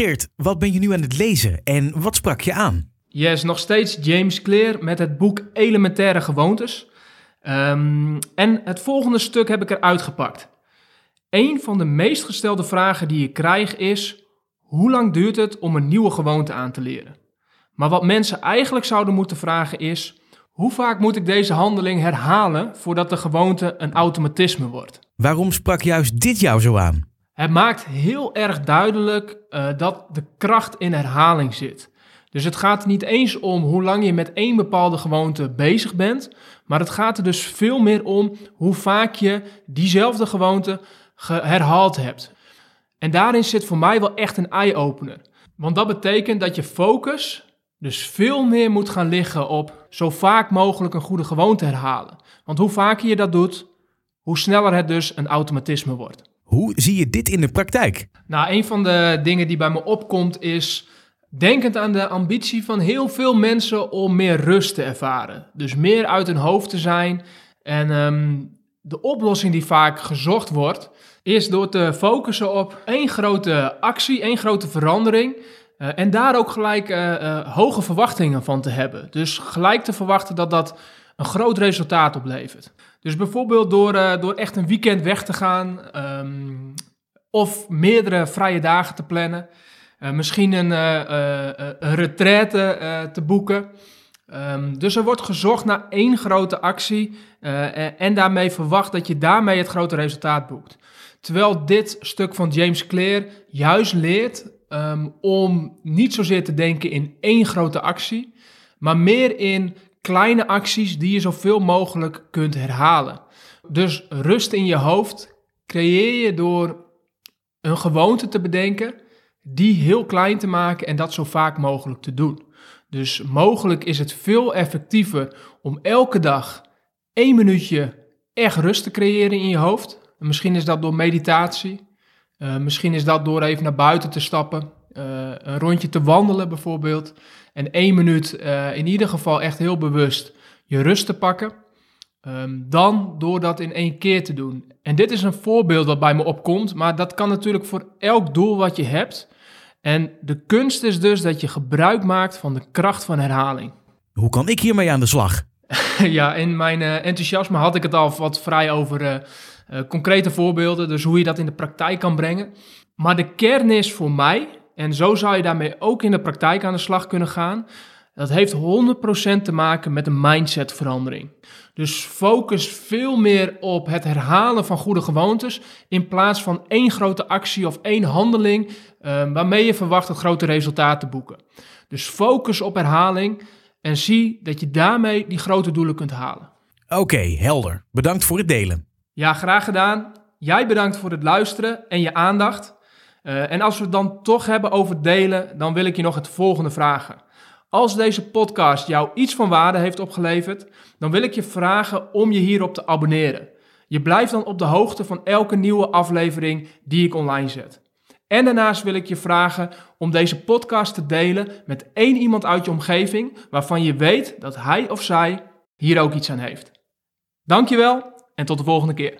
Geert, wat ben je nu aan het lezen en wat sprak je aan? Yes, nog steeds James Clear met het boek Elementaire Gewoontes. Ehm, en het volgende stuk heb ik eruit gepakt. Een van de meest gestelde vragen die ik krijg is: hoe lang duurt het om een nieuwe gewoonte aan te leren? Maar wat mensen eigenlijk zouden moeten vragen is: hoe vaak moet ik deze handeling herhalen voordat de gewoonte een automatisme wordt? Waarom sprak juist dit jou zo aan? Het maakt heel erg duidelijk uh, dat de kracht in herhaling zit. Dus het gaat niet eens om hoe lang je met één bepaalde gewoonte bezig bent, maar het gaat er dus veel meer om hoe vaak je diezelfde gewoonte herhaald hebt. En daarin zit voor mij wel echt een eye-opener. Want dat betekent dat je focus dus veel meer moet gaan liggen op zo vaak mogelijk een goede gewoonte herhalen. Want hoe vaker je dat doet, hoe sneller het dus een automatisme wordt. Hoe zie je dit in de praktijk? Nou, een van de dingen die bij me opkomt is denkend aan de ambitie van heel veel mensen om meer rust te ervaren. Dus meer uit hun hoofd te zijn. En um, de oplossing die vaak gezocht wordt, is door te focussen op één grote actie, één grote verandering. Uh, en daar ook gelijk uh, uh, hoge verwachtingen van te hebben. Dus gelijk te verwachten dat dat een groot resultaat oplevert. Dus bijvoorbeeld door, door echt een weekend weg te gaan, um, of meerdere vrije dagen te plannen. misschien een, een retraite te boeken. Um, dus er wordt gezocht naar één grote actie en daarmee verwacht dat je daarmee het grote resultaat boekt. Terwijl dit stuk van James Clear juist leert um, om niet zozeer te denken in één grote actie, maar meer in kleine acties die je zoveel mogelijk kunt herhalen. Dus rust in je hoofd creëer je door een gewoonte te bedenken, die heel klein te maken en dat zo vaak mogelijk te doen. Dus mogelijk is het veel effectiever om elke dag één minuutje echt rust te creëren in je hoofd. En misschien is dat door meditatie. Uh, misschien is dat door even naar buiten te stappen. Uh, een rondje te wandelen bijvoorbeeld. En één minuut uh, in ieder geval echt heel bewust je rust te pakken. Um, dan door dat in één keer te doen. En dit is een voorbeeld dat bij me opkomt. Maar dat kan natuurlijk voor elk doel wat je hebt. En de kunst is dus dat je gebruik maakt van de kracht van herhaling. Hoe kan ik hiermee aan de slag? ja, in mijn uh, enthousiasme had ik het al wat vrij over uh, uh, concrete voorbeelden, dus hoe je dat in de praktijk kan brengen. Maar de kern is voor mij, en zo zou je daarmee ook in de praktijk aan de slag kunnen gaan, dat heeft 100% te maken met een mindsetverandering. Dus focus veel meer op het herhalen van goede gewoontes in plaats van één grote actie of één handeling uh, waarmee je verwacht het grote resultaat te boeken. Dus focus op herhaling en zie dat je daarmee die grote doelen kunt halen. Oké, helder. Bedankt voor het delen. Ja, graag gedaan. Jij bedankt voor het luisteren en je aandacht. Uh, en als we het dan toch hebben over delen, dan wil ik je nog het volgende vragen. Als deze podcast jou iets van waarde heeft opgeleverd, dan wil ik je vragen om je hierop te abonneren. Je blijft dan op de hoogte van elke nieuwe aflevering die ik online zet. En daarnaast wil ik je vragen om deze podcast te delen met één iemand uit je omgeving waarvan je weet dat hij of zij hier ook iets aan heeft. Dankjewel en tot de volgende keer.